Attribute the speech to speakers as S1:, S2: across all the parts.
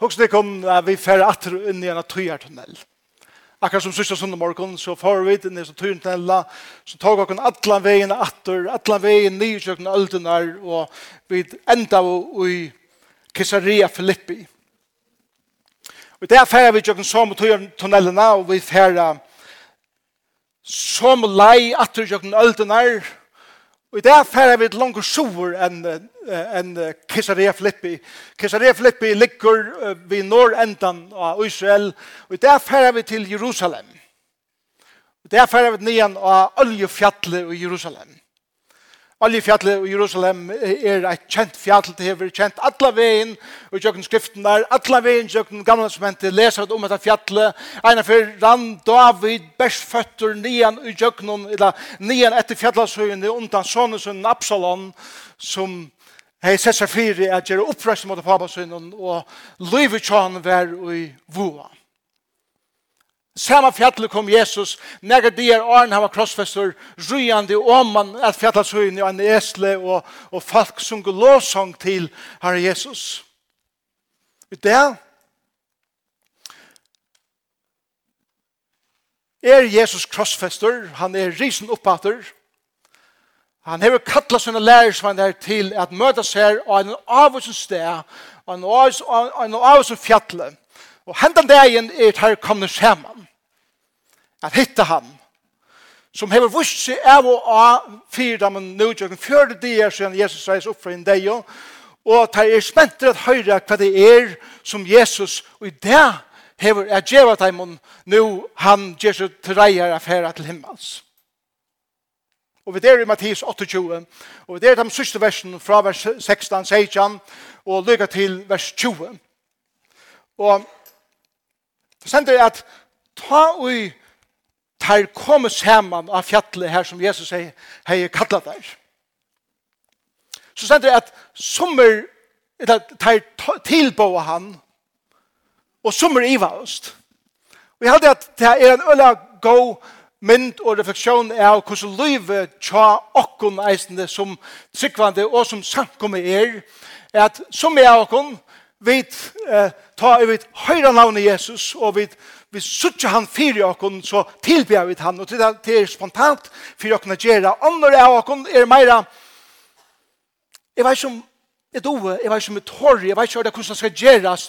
S1: Hugs det kom at vi fer atter inn i en tøyartunnel. Akkurat som sørste søndag morgon så får vi inn i en tøyartunnel, så tar vi alla atlan veien atter, alla veien nye kjøkken øldunar, og vi enda i Caesarea Filippi. Og der fer vi tjøkken som tunnelina, og vi fer som lei atter tjøkken øldenar, Og i det færre vi et langt sjoer enn en Kisarea Filippi. Kisarea Filippi ligger uh, ved endan av Israel. Og i det færre vi til Jerusalem. Og i dag færre vi nian av Oljefjallet i Jerusalem. Oljefjallet i Jerusalem er et kjent fjall til hever, kjent alla veien og jøkken skriften der, alla veien jøkken gamle testamentet leser om dette fjallet. Einar for rann David Bersføtter, nian i jøkken, eller nian etter fjallasøyene undan sonnesønnen Absalon, som hei sett seg fire at gjøre opprøst mot papasønnen, og livet kjønn og i voa. Samma fjall kom Jesus, nega är åren han var krossfester, ryande om man at in i en esle og, og folk sung lovsang til Herre Jesus. I det er Jesus krossfester, han er risen oppater, han hever kattla sine lærersvann til at møta seg av en avvusen steg, av en avvusen fjall. Og hendan dagen er det her kommer saman at hitta ham, som hever vust seg av og av fyrdamen nu, tjøkken fjörde dier siden Jesus reis opp fra en dag og det er spenter at høyre hva det er som Jesus, og i det hever er djeva daimon nu han gjør seg til reier affæra til himmels. Og vi der i Mattis 28, og vi der i de siste versen fra vers 16, 16, og lykka til vers 20. Og det sender at ta ui tar komme sammen av fjallet her som Jesus sier, hei kallat der. Så stender det at sommer tar tilbåa han og sommer i oss. Og jeg hadde at det er en øyla god mynd og refleksjon av hvordan livet tja okkon eisende som tryggvande og som samkomme er, at som er okkon, vi eh, ta er vi høyra navnet Jesus, og vi, vi suttje han fyrir okken, så tilbyr vi han, og til det er spontant fyrir okken å gjøre. Andre av okken er meira, jeg vet ikke om jeg doer, jeg vet ikke om jeg tår, jeg vet ikke hvordan det skal gjøres,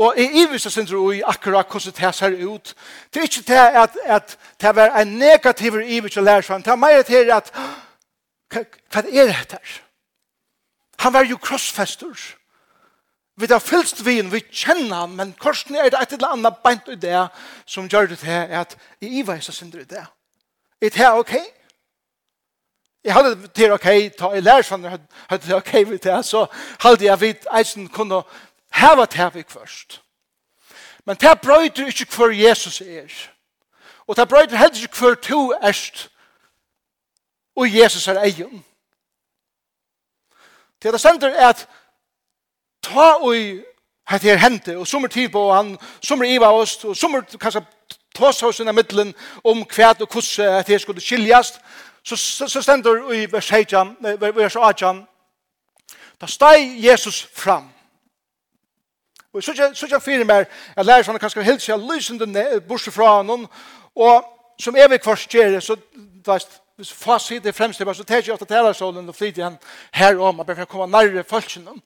S1: og jeg ivis det sindru i akkurat hvordan det ser ut. Det er ikke det at, at det er en negativ ivis å lære seg, det er meira til at, hva er det her? Han var jo krossfester, Vi har fylst vi vi kjenner han, men korsen er det et eller annet beint i det som gjør det til at i Iva er så synder i det. Er det ok? Jeg hadde det til ok, ta i lærsan, hadde det ok vi det, så hadde jeg vidt eisen kunne heva til vi først. Men det brøyder ikke hver Jesus er. Og det brøyder heller ikke hver to erst og Jesus er egen. Det er det sender er at ta og hette her hente, og som er tid på han, som er iva oss, og som er kanskje ta tås hos innan middelen om hva og hvordan at her skulle skiljast, så, så, så stender i vers 18, vers 18, da steg Jesus fram. Og så ikke, så ikke fyrir mer, jeg lærer sånn at kanskje helt jeg lysende bortsett fra noen, og som evig kvart gjør, så veist, hvis fast sitter fremst, så tar jeg ofte telersålen og flyter han her om, og bare for å komme nærmere folkene.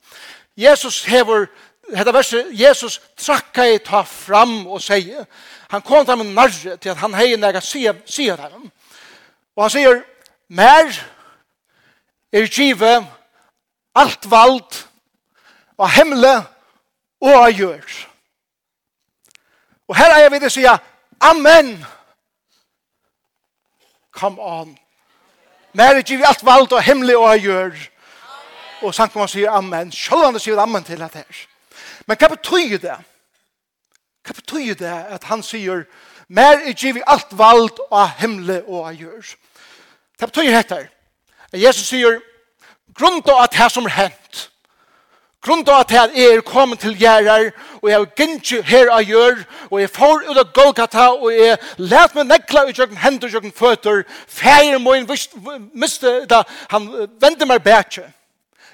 S1: Jesus hever, hetta verset, Jesus trakka i ta fram og sier, han kom til ham narre til at han hei nega sier, sier ham. Og han sier, mer er give alt vald og hemmelig og a gjør. Og her er jeg vil sier, Amen! Come on! Mer er give alt vald og hemmelig og a gjør. Amen! og Sankt man sier amen. Sjølvande sier amen til dette her. Men hva betyr det? Hva betyr det at han sier mer er givet alt vald av himmel og av jord? Hva betyr det her? Jesus sier grunn til at det som er hent grunn til at jeg er kommet til gjerrar og jeg er gynnsi her av gjør og jeg får ut av Golgata og jeg let meg nekla ut jøkken hender jøkken føtter feir fæger min miste da han vender meg bætje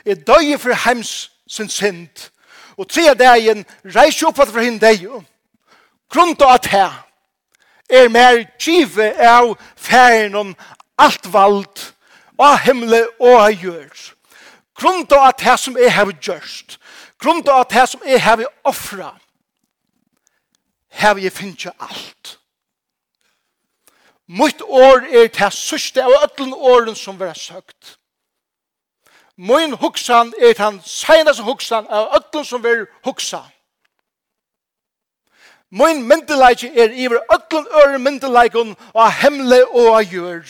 S1: er døye for heims sin synd, og tre dagen reiser opp fra henne deg. Grunnen til at her er mer kjive av ferien om alt vald av himmel og av gjør. Grunnen til at her som er her gjørst, grunnen til at her som er her offra, her vi finner alt. Mitt år er det sørste av ødelen åren som vi har søkt. Min huxan er den senaste huxan av öllum som vil huxa. Min myndelaik er iver öllum øre myndelaikun av hemle og av gjør.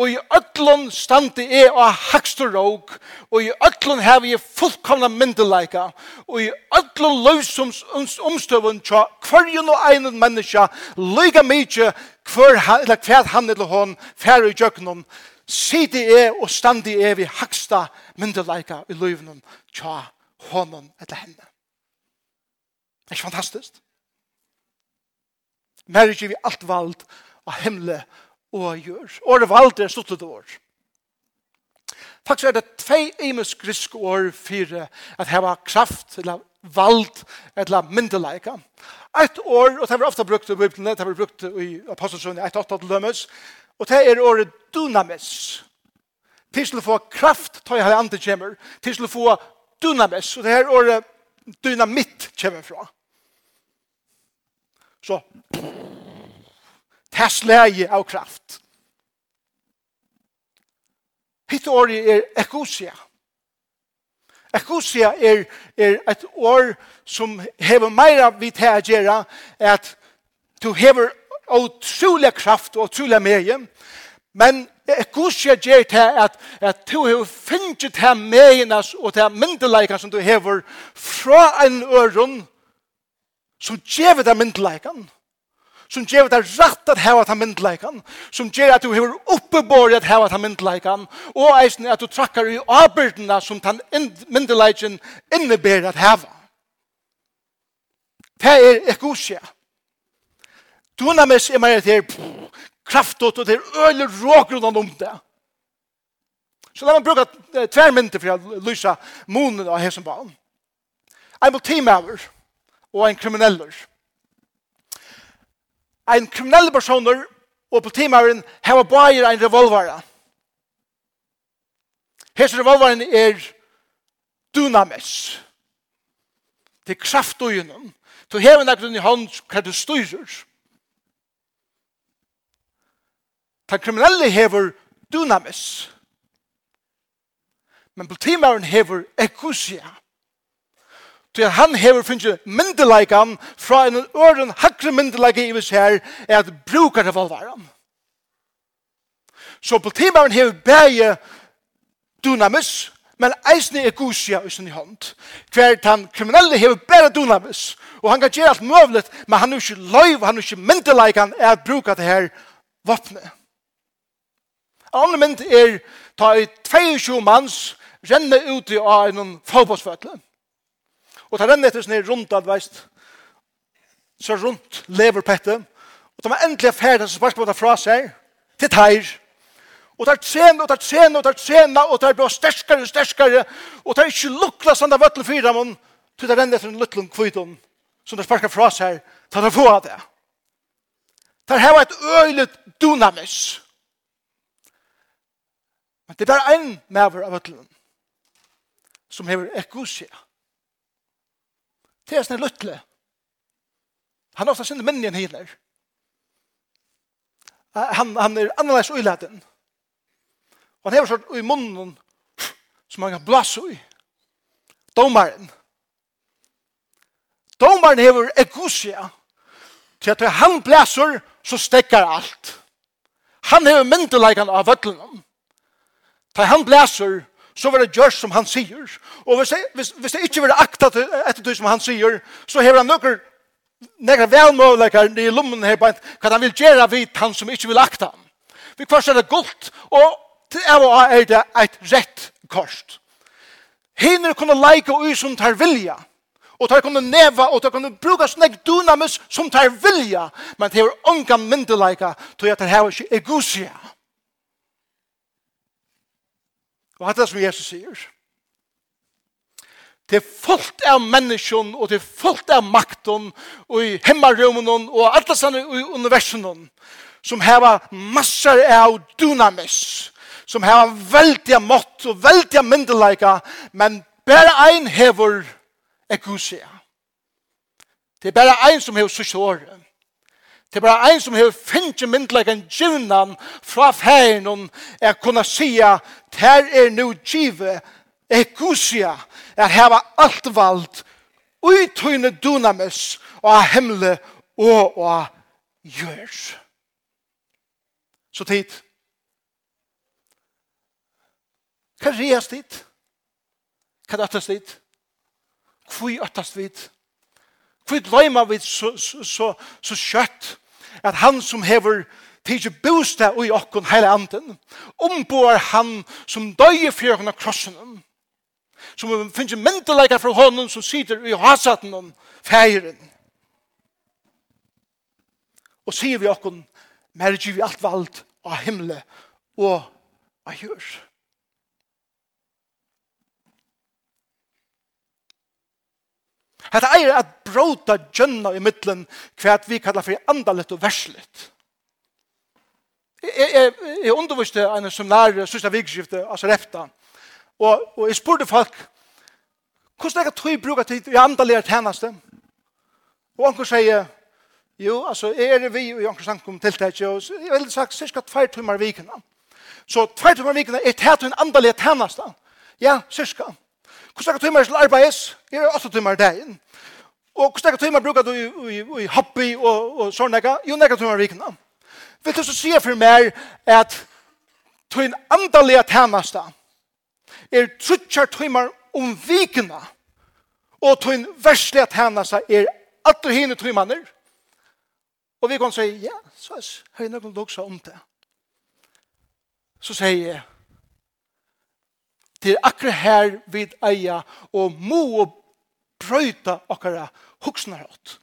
S1: Og i öllum standi er av hakstur råk. Og i öllum hef jeg fullkomna myndelaika. Og i öllum løsums omstøvun tja hverjun og einen menneska lyga mykje hver han eller hon færre i jøknum Sidi er og standi er vi haksta myndeleika i løyvnum tja honom etter henne. Det er ikke fantastisk? Mer er vi alt vald av himle og gjør. Åre vald er stuttet år. Faktisk er det tvei imes grisk år fire at heva kraft eller vald eller myndeleika. Et år, og det var ofta brukt i Bibelen, det var brukt i Apostelsønne 1-8 til dømes, Og det er året dynamis. Til til å få kraft, tar jeg her andre kjemmer. Til til å få dynamis. Og det er året dynamitt kjemmer fra. Så, det av kraft. Hitt året er ekosia. Ekosia er, er et år som hever meira vidt her å gjøre at du hever utrolig kraft og utrolig medie. Men jeg kurser gjør til at, at du har finnet til megenes og til myndeleikene som du hever fra en øron som gjør til myndeleikene som gjør det rett at hava ta myndleikan, som gjør at du hever oppebåret at hava ta myndleikan, og eisen at du trakkar i avbyrdena som ta myndleikan inneber at hava. Det er ekkosia dunamis er mer til kraftot og til øyler rågrunnen om det. Så la meg bruka tver mynter for å lysa munen av hesen barn. En multimaver og en krimineller. En kriminell personer og politimaveren har bare en revolver. Hesen revolveren er dunamis. Det er kraft og gjennom. Du hever nekken i hånd hva du styrer. Ta kriminelle hever dynamis. Men politimæren hever ekusia. Så han hever finnje myndeleikan fra en øren hakre myndeleika i vis her er at brukar revolveren. Så politimæren hever bæge dynamis, men eisne ekkusia i sin hånd. Hver han kriminelle hever bæge dynamis, og han kan gjøre alt møvlet, men han er ikke løyv, han er ikke myndeleikan er at bruka det her vapnet annen mynd er ta i 22 manns renne ut i av en fotbollsføtle. Og ta renne etter sånn rundt adveist, så rundt leverpettet, og ta med endelig ferdig så spørsmål ta fra seg, til teir, og tar tjene, og tar tjene, og tar tjene, og tar bra sterskare, sterskere, og tar ikke lukla sånn av vøtlen fyra, men til ta renner etter en luklen kviton, som det sparkar fra seg, ta det få av det. Tar var et øylet dunamis, Men det er bare en maver av øtlen som hever ekkosia. Det er sånn luttle. Han har ofte sinne minni enn hinner. Han, han er annerledes uiladen. Og han hever sånn ui munnen som han kan blasse ui. Domaren. Domaren hever ekkosia. Til at han blæser, så stekkar alt. Han hever myndeleikan av øtlenen. Ta han blæser, så var det gjørs som han sier. Og hvis, hvis, hvis det ikke var akta etter det som han sier, så har han noen nekker velmøvleikar i lommen her på hva han vil gjøre vidt han som ikke vil akta han. Vi kvart er det gult, og til av og er det et rett kost. Hiner kunne leike ui som tar vilja, og tar kunne neva, og tar kunne bruka snakk dynamis som tar vilja, men det er unga myndeleika, tog jeg tar hava ikke egosia. Og hatt det som Jesus sier. Det er fullt av menneskjon, og det er fullt av makten, og i hemmarrummen, og alle sanne i universen, som heva massar av dynamis, som heva veldig mått og veldig myndelaika, men bare ein hever ekusia. Det er bare ein som hever sørste. Det er bare en som har finnet myndleggen djivnan fra ferien om jeg kunne sia ter er nu djive ekusia er heva alt vald uitøyne dynamis og av himle og av gjørs. Så tid. Hva er reast dit? Hva er øttast dit? Hvor er øttast vid? Hvor er løyma vid så, så, så, så kjøtt? at han som hever tidsi bosta i okkon heile anden, omboar han som døye fyrir hon av krossen, som finnst myndeleikar fra honom som sitter i hasaten om feiren. Og sier vi okkon, mergi vi alt vald av himle og av jørs. Hetta er at bråta gjønna i middelen hva vi kallar for andalet og verslet. Jeg, jeg, jeg underviste en seminar sista vikskiftet, altså refta, og, og jeg spurte folk hvordan er det tog bruka tid i andalet tjeneste. Og anker sier jo, altså jeg er vi i anker sankum tiltak og jeg vil sagt cirka tvær timmar vikene. Så tvær timmar vikene er tæt en andalet tjeneste. Ja, cirka. Hvor stekker timer til arbeids? Jeg er åtta timer dagen. Og hvor stekker timer bruker du i, hobby og, og sånn nekka? Jo, nekka timer vikene. Vil du så si for meg at til en andalige tjeneste er trutjar timer om vikene og til en verslig tjeneste er alle hine timer Og vi kan si, ja, så er det noen luksa om det. Så sier jeg, til akkurat her vid eier og må brøyta okkara huksnar åt.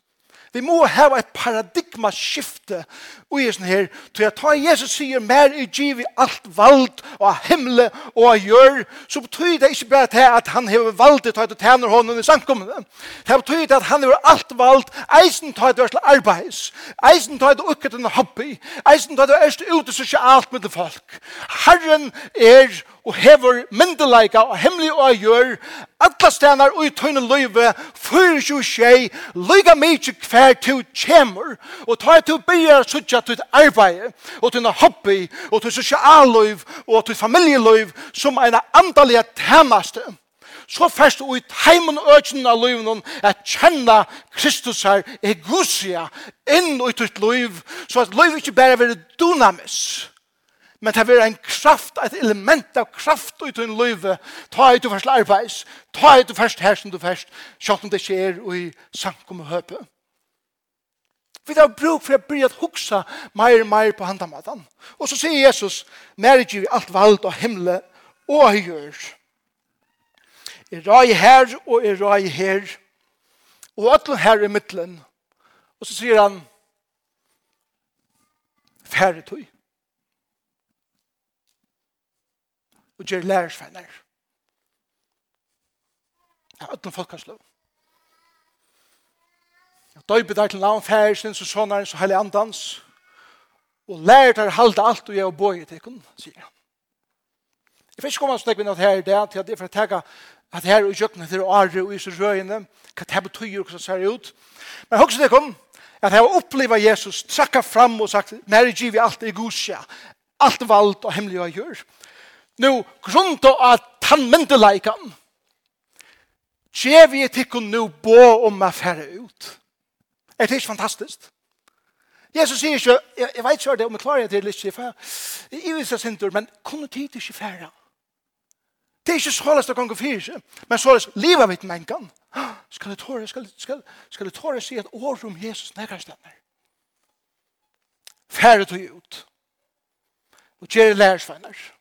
S1: Vi må ha et paradigmaskifte og i sånn her, til jeg ta Jesus sier mer i giv i alt vald og av himle og av gjør, så betyr det ikke bare til at han hever valdet til at du tjener hånden i samkommende. Det betyr det at han hever alt vald, eisen til det du til arbeids, eisen til det ukket en hobby, eisen til det du ute sosialt med folk. Herren er og hever myndelaika og hemmelig og gjør alle stener og i tøyne løyve fyrir jo skje løyga mykje hver tu kjemur og ta tu byrja suttja tu arbeid og tu hobby og til sosialløyv og til familieløyv som en andalega temaste så først og i teimen økjen av løyven at kjenne Kristus her er gusia inn og i tutt løyv så at løyv ikke bare være dynamis Men det er en kraft, et element av kraft ut i en løyve. Ta ut du først arbeids. Ta ut du først her som du først. Sjått om det skjer og i sankum og høpe. Vi har bruk for å bli at huksa meir og meir på handamaten. Og så sier Jesus, mer giv alt vald og himle og gjør. Jeg rai her og jeg rai her. Og alt her i middelen. Og så sier han, færre tog. og gjør lærersvenner. Ja, ødelen folk har slå. Ja, døybe der til navn, færsen, så sånn sånneren, så heilig andans, og lærer der halde alt og gjør og bøye til kun, sier han. Jeg vet ikke om han snakker med noe her i dag, til at det er for å tega at her og jøkken til åre og iser røyene, hva det betyr og hva ser ut. Men hoksen det kom, at jeg har opplevd Jesus trakka fram og sagt, nær giv vi alt i gusja, alt vald og hemmelig og gjør. Ja nu grunda av tannmyndeleikan, Gjev jeg tikkun nu bo om a færre ut. Er det ikke fantastisk? Jesus sier ikke, jeg, jeg vet ikke det, om jeg klarer det eller ikke, for jeg er ikke sindur, men kunne tid ikke færre. Det er ikke såles det kan gå fyrir, men så løst livet mitt mennkene. Skal jeg tåre, skal, skal, skal jeg tåre si et år om Jesus nekkar stemmer. Færre tog ut. Og kjere lærersveinar. Færre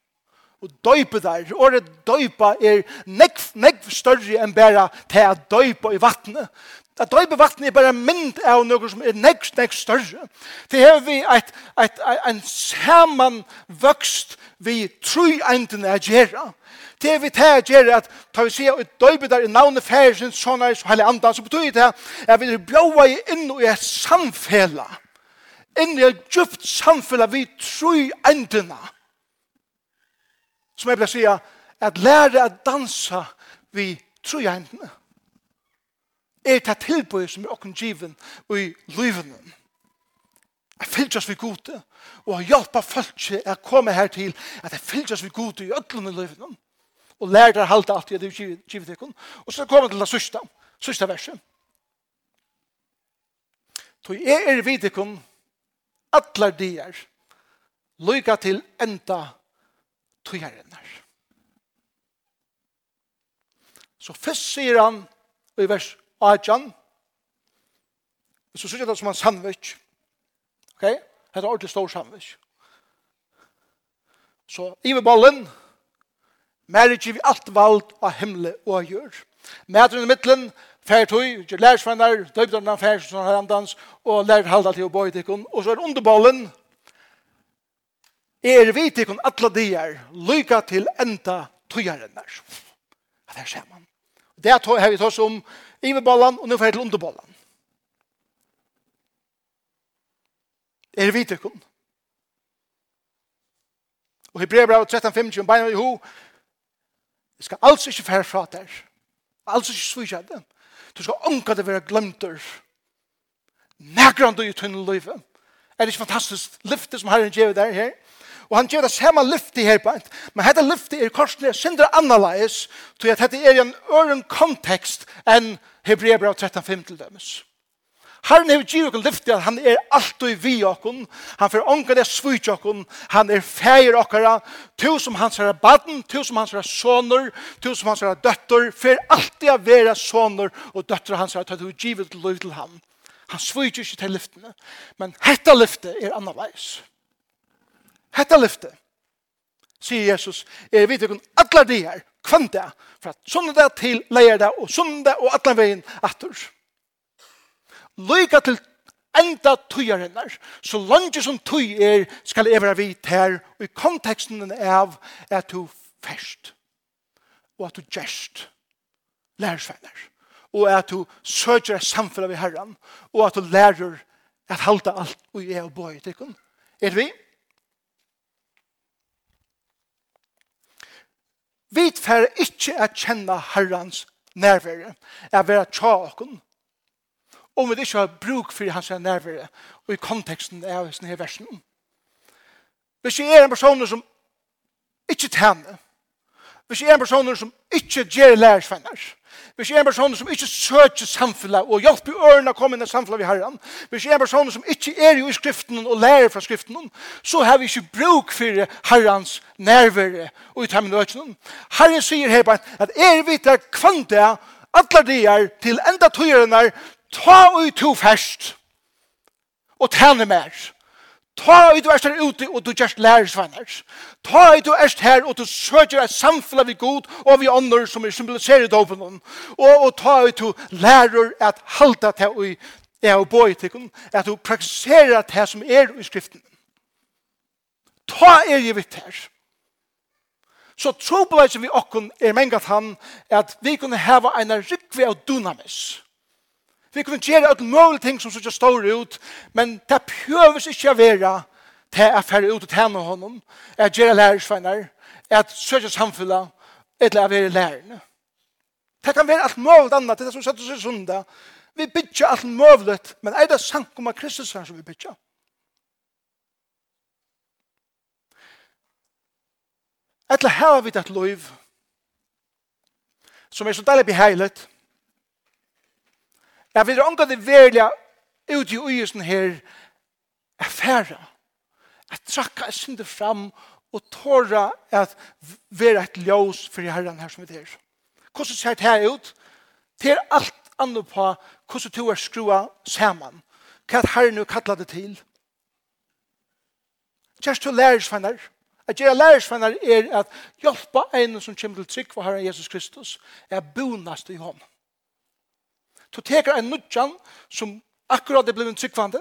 S1: og døype der. Året døypa er nekv, nekv større enn bare til å døype i vattnet. At døype vattnet er bare mynd av noe som er nekv, nekv større. Det har vi et, et, et, en saman samanvøkst vi tru eindene er gjerra. Det vi tar gjør at tar vi sier at døybe der i navnet færesen sånn er så heilig andan, så betyr det at vi er bjóa i inn og i et samfella. Inn i et djupt samfella vi tru eindene som jeg vil si, at lære å dansa vi trojhendene er det tilbøy som er åkken given i livene. Jeg fylgjøs vi gode, og hjelper folk til å komme her til at jeg fylgjøs vi gode i ødlene livene, og lærer deg halte alt det du givet deg. Og så kommer til det sørste, sørste verset. Tog jeg er vidikon atler dier, lyga til enda tøyarinnar. Så først sier han i vers 18, så sier han det som en sandwich. Ok? Det er ordentlig stor sandwich. Så Ive Bollen, mer ikke vi alt valgt av himmel og av jord. Mæteren i middelen, færtøy, lærersvenner, døybdørene, færtøy, og lærer halda til å bøyde og så er underbollen, er vi til kun alle er, lykke til enda tøyarenner. Det ser man. Det har vi tås om imeballen, og nå får jeg til underballen. Er vi til kun. Og Hebreabra 13.15, beina i ho, det skal altså ikke fære fra der. Altså ikke svuja det. Du skal unga det være glemter. Nægran du i tunne løyve. Er det ikke fantastisk lyfte som Herren gjør der her? Og han gjør det samme lyftet her på. Men dette lyftet er korsene synder annerledes, til at dette er i en øren kontekst enn Hebreabra 13.5 til dømes. Herren har givet oss lyftet at han er alltid vi okken, han får ånka det svujt okken, han er feir okkara, to som hans er baden, to som hans er soner, to som hans er døtter, fer alltid å være soner og døtter hans er at du givet lov til han. Han svujt ikke til lyftene, men hetta lyftet er annerledes. Hetta lyfte, sier Jesus, er vi tykkun allar for at sånn det til leier det, og sånn det og allan vegin attur. Lyka til enda tøyarinnar, så langt som tøy er, skal jeg være vidt her, og i konteksten av at du fest, og at du gjerst, lærersvenner, og at du søker et samfunn av Herren, og at du lærer at halda alt og jeg og bøy, tykkun. Er vi? Er vi? Vi fer ikke at kjenne Herrens nærvære, at være tjåken. om vi ikke har bruk for hans nærvære, og i konteksten av denne versen. Hvis jeg er en person som ikke tjener, Hvis jeg er en person som ikke gjør lærersvenner, hvis jeg er en person som ikke søker samfunnet og hjelper ørene å komme inn i samfunnet ved Herren, hvis jeg er en person som ikke er i skriften og lærer fra skriften, så har vi ikke bruk for Herrens nerver og i termen økene. Herren sier her bare at er vi der kvante alle dier til enda tøyerne ta ut to ferst og tjene mer. Ta i du erst her ute og du just lærer svenner. Ta i du erst her og du søker et samfunn vi god og vi ånder som er symboliserer av noen. Og, og ta i du lærer at halda til å er og boi til at du praktiserer det som er i skriften. Ta er i vitt her. Så tro på det som vi okkun er mengat han at vi kunne heva en rikvi av dynamis. Vi kunne gjøre alt mulig ting som sikkert står ut, men det prøves ikke å være til å fære ut og tjene honom, at gjøre lærersvenner, at søke samfunnet, eller å være lærerne. Det kan være alt mulig annet, det er som setter seg sunda. Vi bytter alt mulig, men er det sank om at Kristus er som vi bytter? Etter her har vi et liv som er så deilig beheilet, Jeg vil ånga det velja ut i uisen her er færre. At trakka er synde fram og tåra at vera et ljós for herren her som vi der. Hvordan ser det her ut? Det er alt annet på hvordan du er skrua saman. Hva er herren du kallar det til? Kjærst du lærersvenner. At gjøre lærersvenner er at hjelpa en som kommer til trygg for herren Jesus Kristus er bonast i hånden. Du teker en nudjan som akkurat er blevet tryggvande,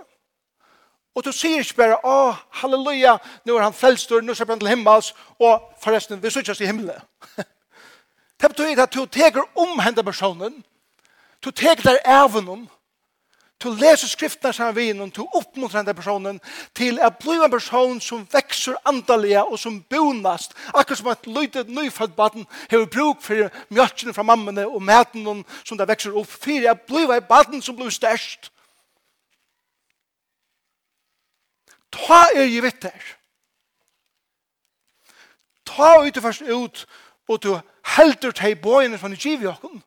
S1: og du sier ikke bare, å, halleluja, nå er han frelstur, nå ser han til himmels, og forresten, vi sutjas i himmelen. det betyr at du teker om henne personen, du teker der evnen, Du leser skriftene sammen vi innom, du oppmuntrer den personen til å bli en person som vekser andalige og som bonast. Akkurat som et lydig nyfødt baden har bruk for mjørkene fra mammene og maten som det vekser opp. for å bli en baden som blir størst. Ta er i vitter. Ta ut og først ut og du helder til bøyene som du giver i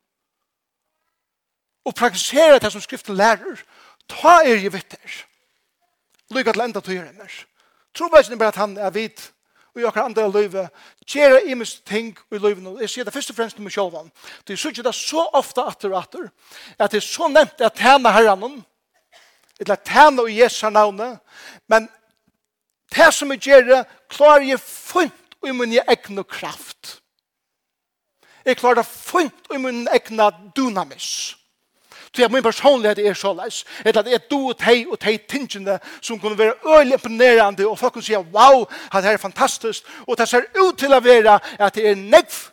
S1: og praktisere det som skriften lærer, ta er i vitter. Lykke til enda tøyer hennes. Troversen er bare at han er vidt og jeg okkar andre løyve, gjere imes ting i løyven, og jeg sier det først og fremst til meg sjølvan. Det er sikkert det så ofte atter og atter, at det er så nevnt at tjene herren, eller tjene og Jesu navnet, men det som jeg gjere, klarer jeg funnet i min egen kraft. Jeg klarer det funnet i min egne dynamis. Så jeg min personlighet er så leis. Et at jeg do tei og tei tingene som kunne være øyelig imponerende og folk kunne si wow, at det er fantastisk. Og det ser ut til å være at det er negv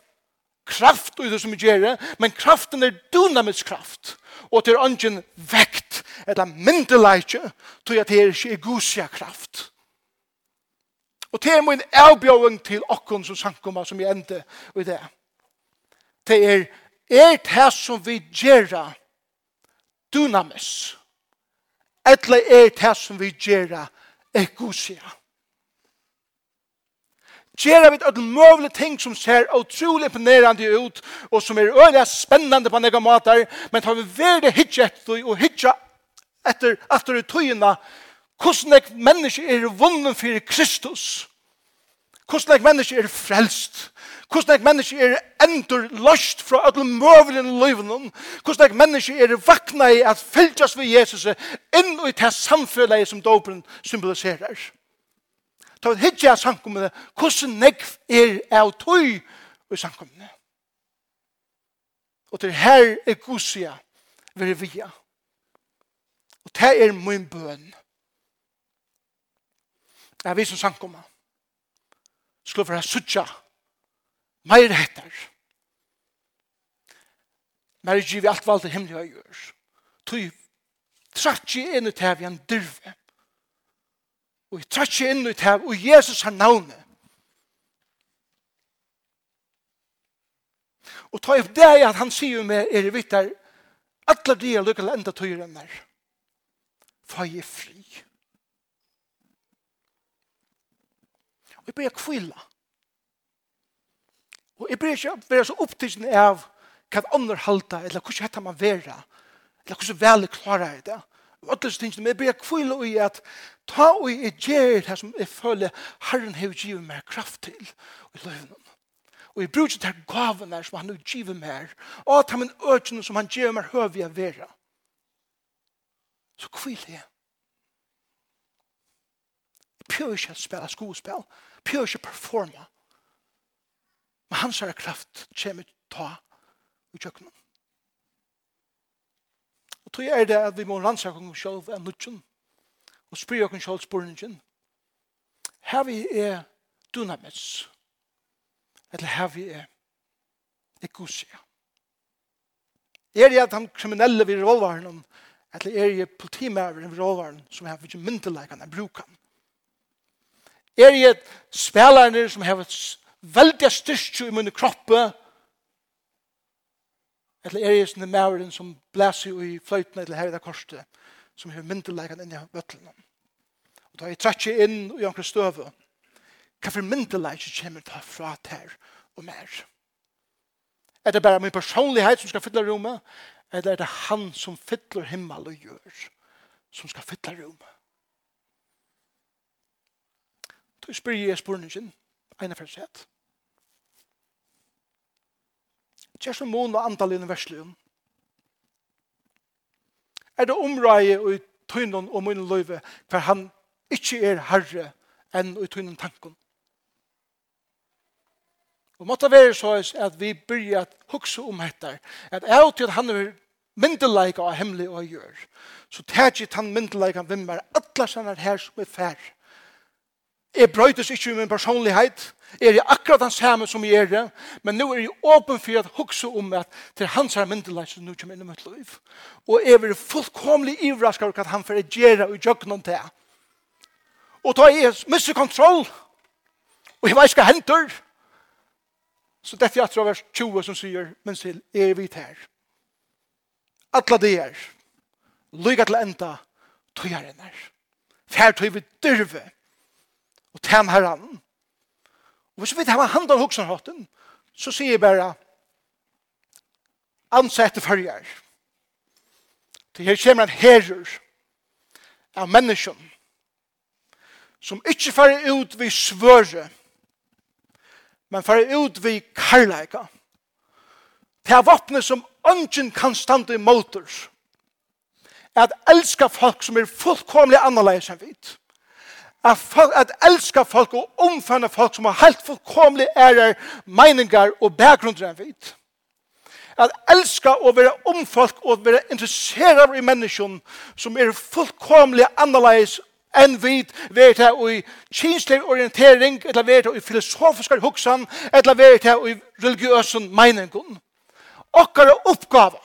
S1: kraft i det som vi gjør men kraften er dynamisk kraft. Og det er ungen vekt eller myndeleitje til at det er ikke egosia kraft. Og det er min avbjøring til okkon som sankumma som jeg ende i det. Det er er det som vi gjør dynamis. Etla er det som vi gjør ekosia. Gjør vi et mulig ting som ser utrolig imponerende ut, og som er øyelig spennende på noen måter, men tar vi veldig hitje etter og hitje etter etter tøyene, hvordan jeg mennesker er vunnen for Kristus, hvordan jeg mennesker er frelst, Hvordan jeg menneske er endur løst fra alle møvelen i livet. Hvordan jeg menneske er vakna i at fylgjast ved Jesus inn i det samfunnet som dopen symboliserer. Ta et hitje av samkommende. Hvordan jeg er av tøy i samkommende. Og til her er gusia veri via. Og det er min bøn. Det er vi som samkommer. Skulle være suttja Meir hettar. Meir giv alt vald til himmelig og gjør. Tui tratsi inn i tev i en dyrve. Og tratsi inn i tev og Jesus har navnet. Og ta upp det at han sier med er i vittar alla de er lykkele enda tøyre enn der. Fa jeg fri. Og jeg blir kvila. Og jeg blir ikke være så opptidsen av hva andre halter, eller hvordan heter man være, eller hvordan vel jeg klarer jeg det. Og alle disse tingene, men jeg blir kvile i at ta og jeg gjør det som jeg føler Herren har givet meg kraft til i løvnen. Og jeg bruker de gavene som han har givet meg, og at han økene som han gjør meg høy å være. Så kvile jeg. Jeg prøver ikke å spille skuespill, Jeg prøver ikke å performe, Men hans er kraft kommer ta i kjøkkenen. Og tog er det at vi må rannsake oss selv av nødgjøn og spyr oss selv spørningen. Her vi er dynamets eller her vi er ekosia. Er det at han kriminelle ved revolvaren eller er det politimæver ved revolveren som har ikke myndelagene bruker? Er det spillerne som har veldig styrstju i munne kroppe, eller er jeg sånne mæveren som blæser i fløytene eller her i det korset, som har myndeleikene inn i vøtlene. Og da jeg trekker inn i omkring støve, hva for myndeleikene kommer ta fra ter og mer? Er det bare min personlighet som skal fylle rommet, eller er det han som fyller himmel og gjør, som skal fylle rommet? Da spør jeg spørningen, ene for sett. Kjærst om mån og antall i universlion. Er det omrøye og i tøynen og munnen løyve for han ikke er herre enn i tøynen tanken. Og måtte være så at vi begynner å huske om dette, at jeg til at han er myndeleika og hemmelig og gjør, så tar ikke han myndeleika hvem er atlas han er her som er færre Jeg brøytes ikke med min personlighet. Jeg er akkurat den samme som jeg er det. Men nå er jeg åpen for å huske om at det er hans her myndelag som nå kommer inn i mitt liv. Og jeg vil fullkomlig ivrasket over at han får gjøre og gjøre noen til. Og da er jeg mye kontroll. Og jeg vet ikke hva hender. Så dette er etter vers 20 som sier, men til er vi her. Alla det er. Lykke til enda tøyere enn her. Fær tøy vi dyrve og tem herran. Og hvis vi vet hva han har hatten, så sier jeg bare ansette følger. Til her kommer en herrer av mennesken som ikke farer ut ved svøre, men farer ut ved karlæga. Det er som ønsken kan stande i måter. At elska folk som er fullkomlig annerledes enn vidt at, folk, at elska folk og omfanne folk som har helt fullkomlig ærer, meningar og bakgrunder enn vidt. At elska og være om folk og være interesseret i menneskene som er fullkomlig annerledes enn vit vet her i kinslig orientering, eller vet her i filosofiske hoksan, eller vet her i religiøsen meiningun. Okkara oppgave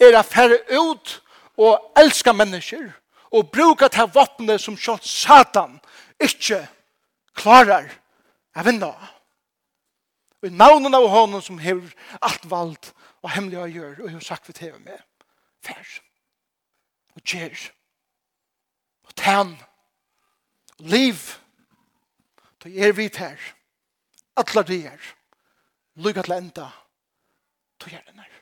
S1: er å fære ut og elska mennesker og bruka det her som kjøtt satan ikke klarar å vinna. Og i navnet av honom som hever alt vald og hemmelig å gjøre, og jeg har sagt vi til med, fær, og gjer, og tæn, og liv, Da er vi her, atler det er, lukka til enda, Da gjør det nær.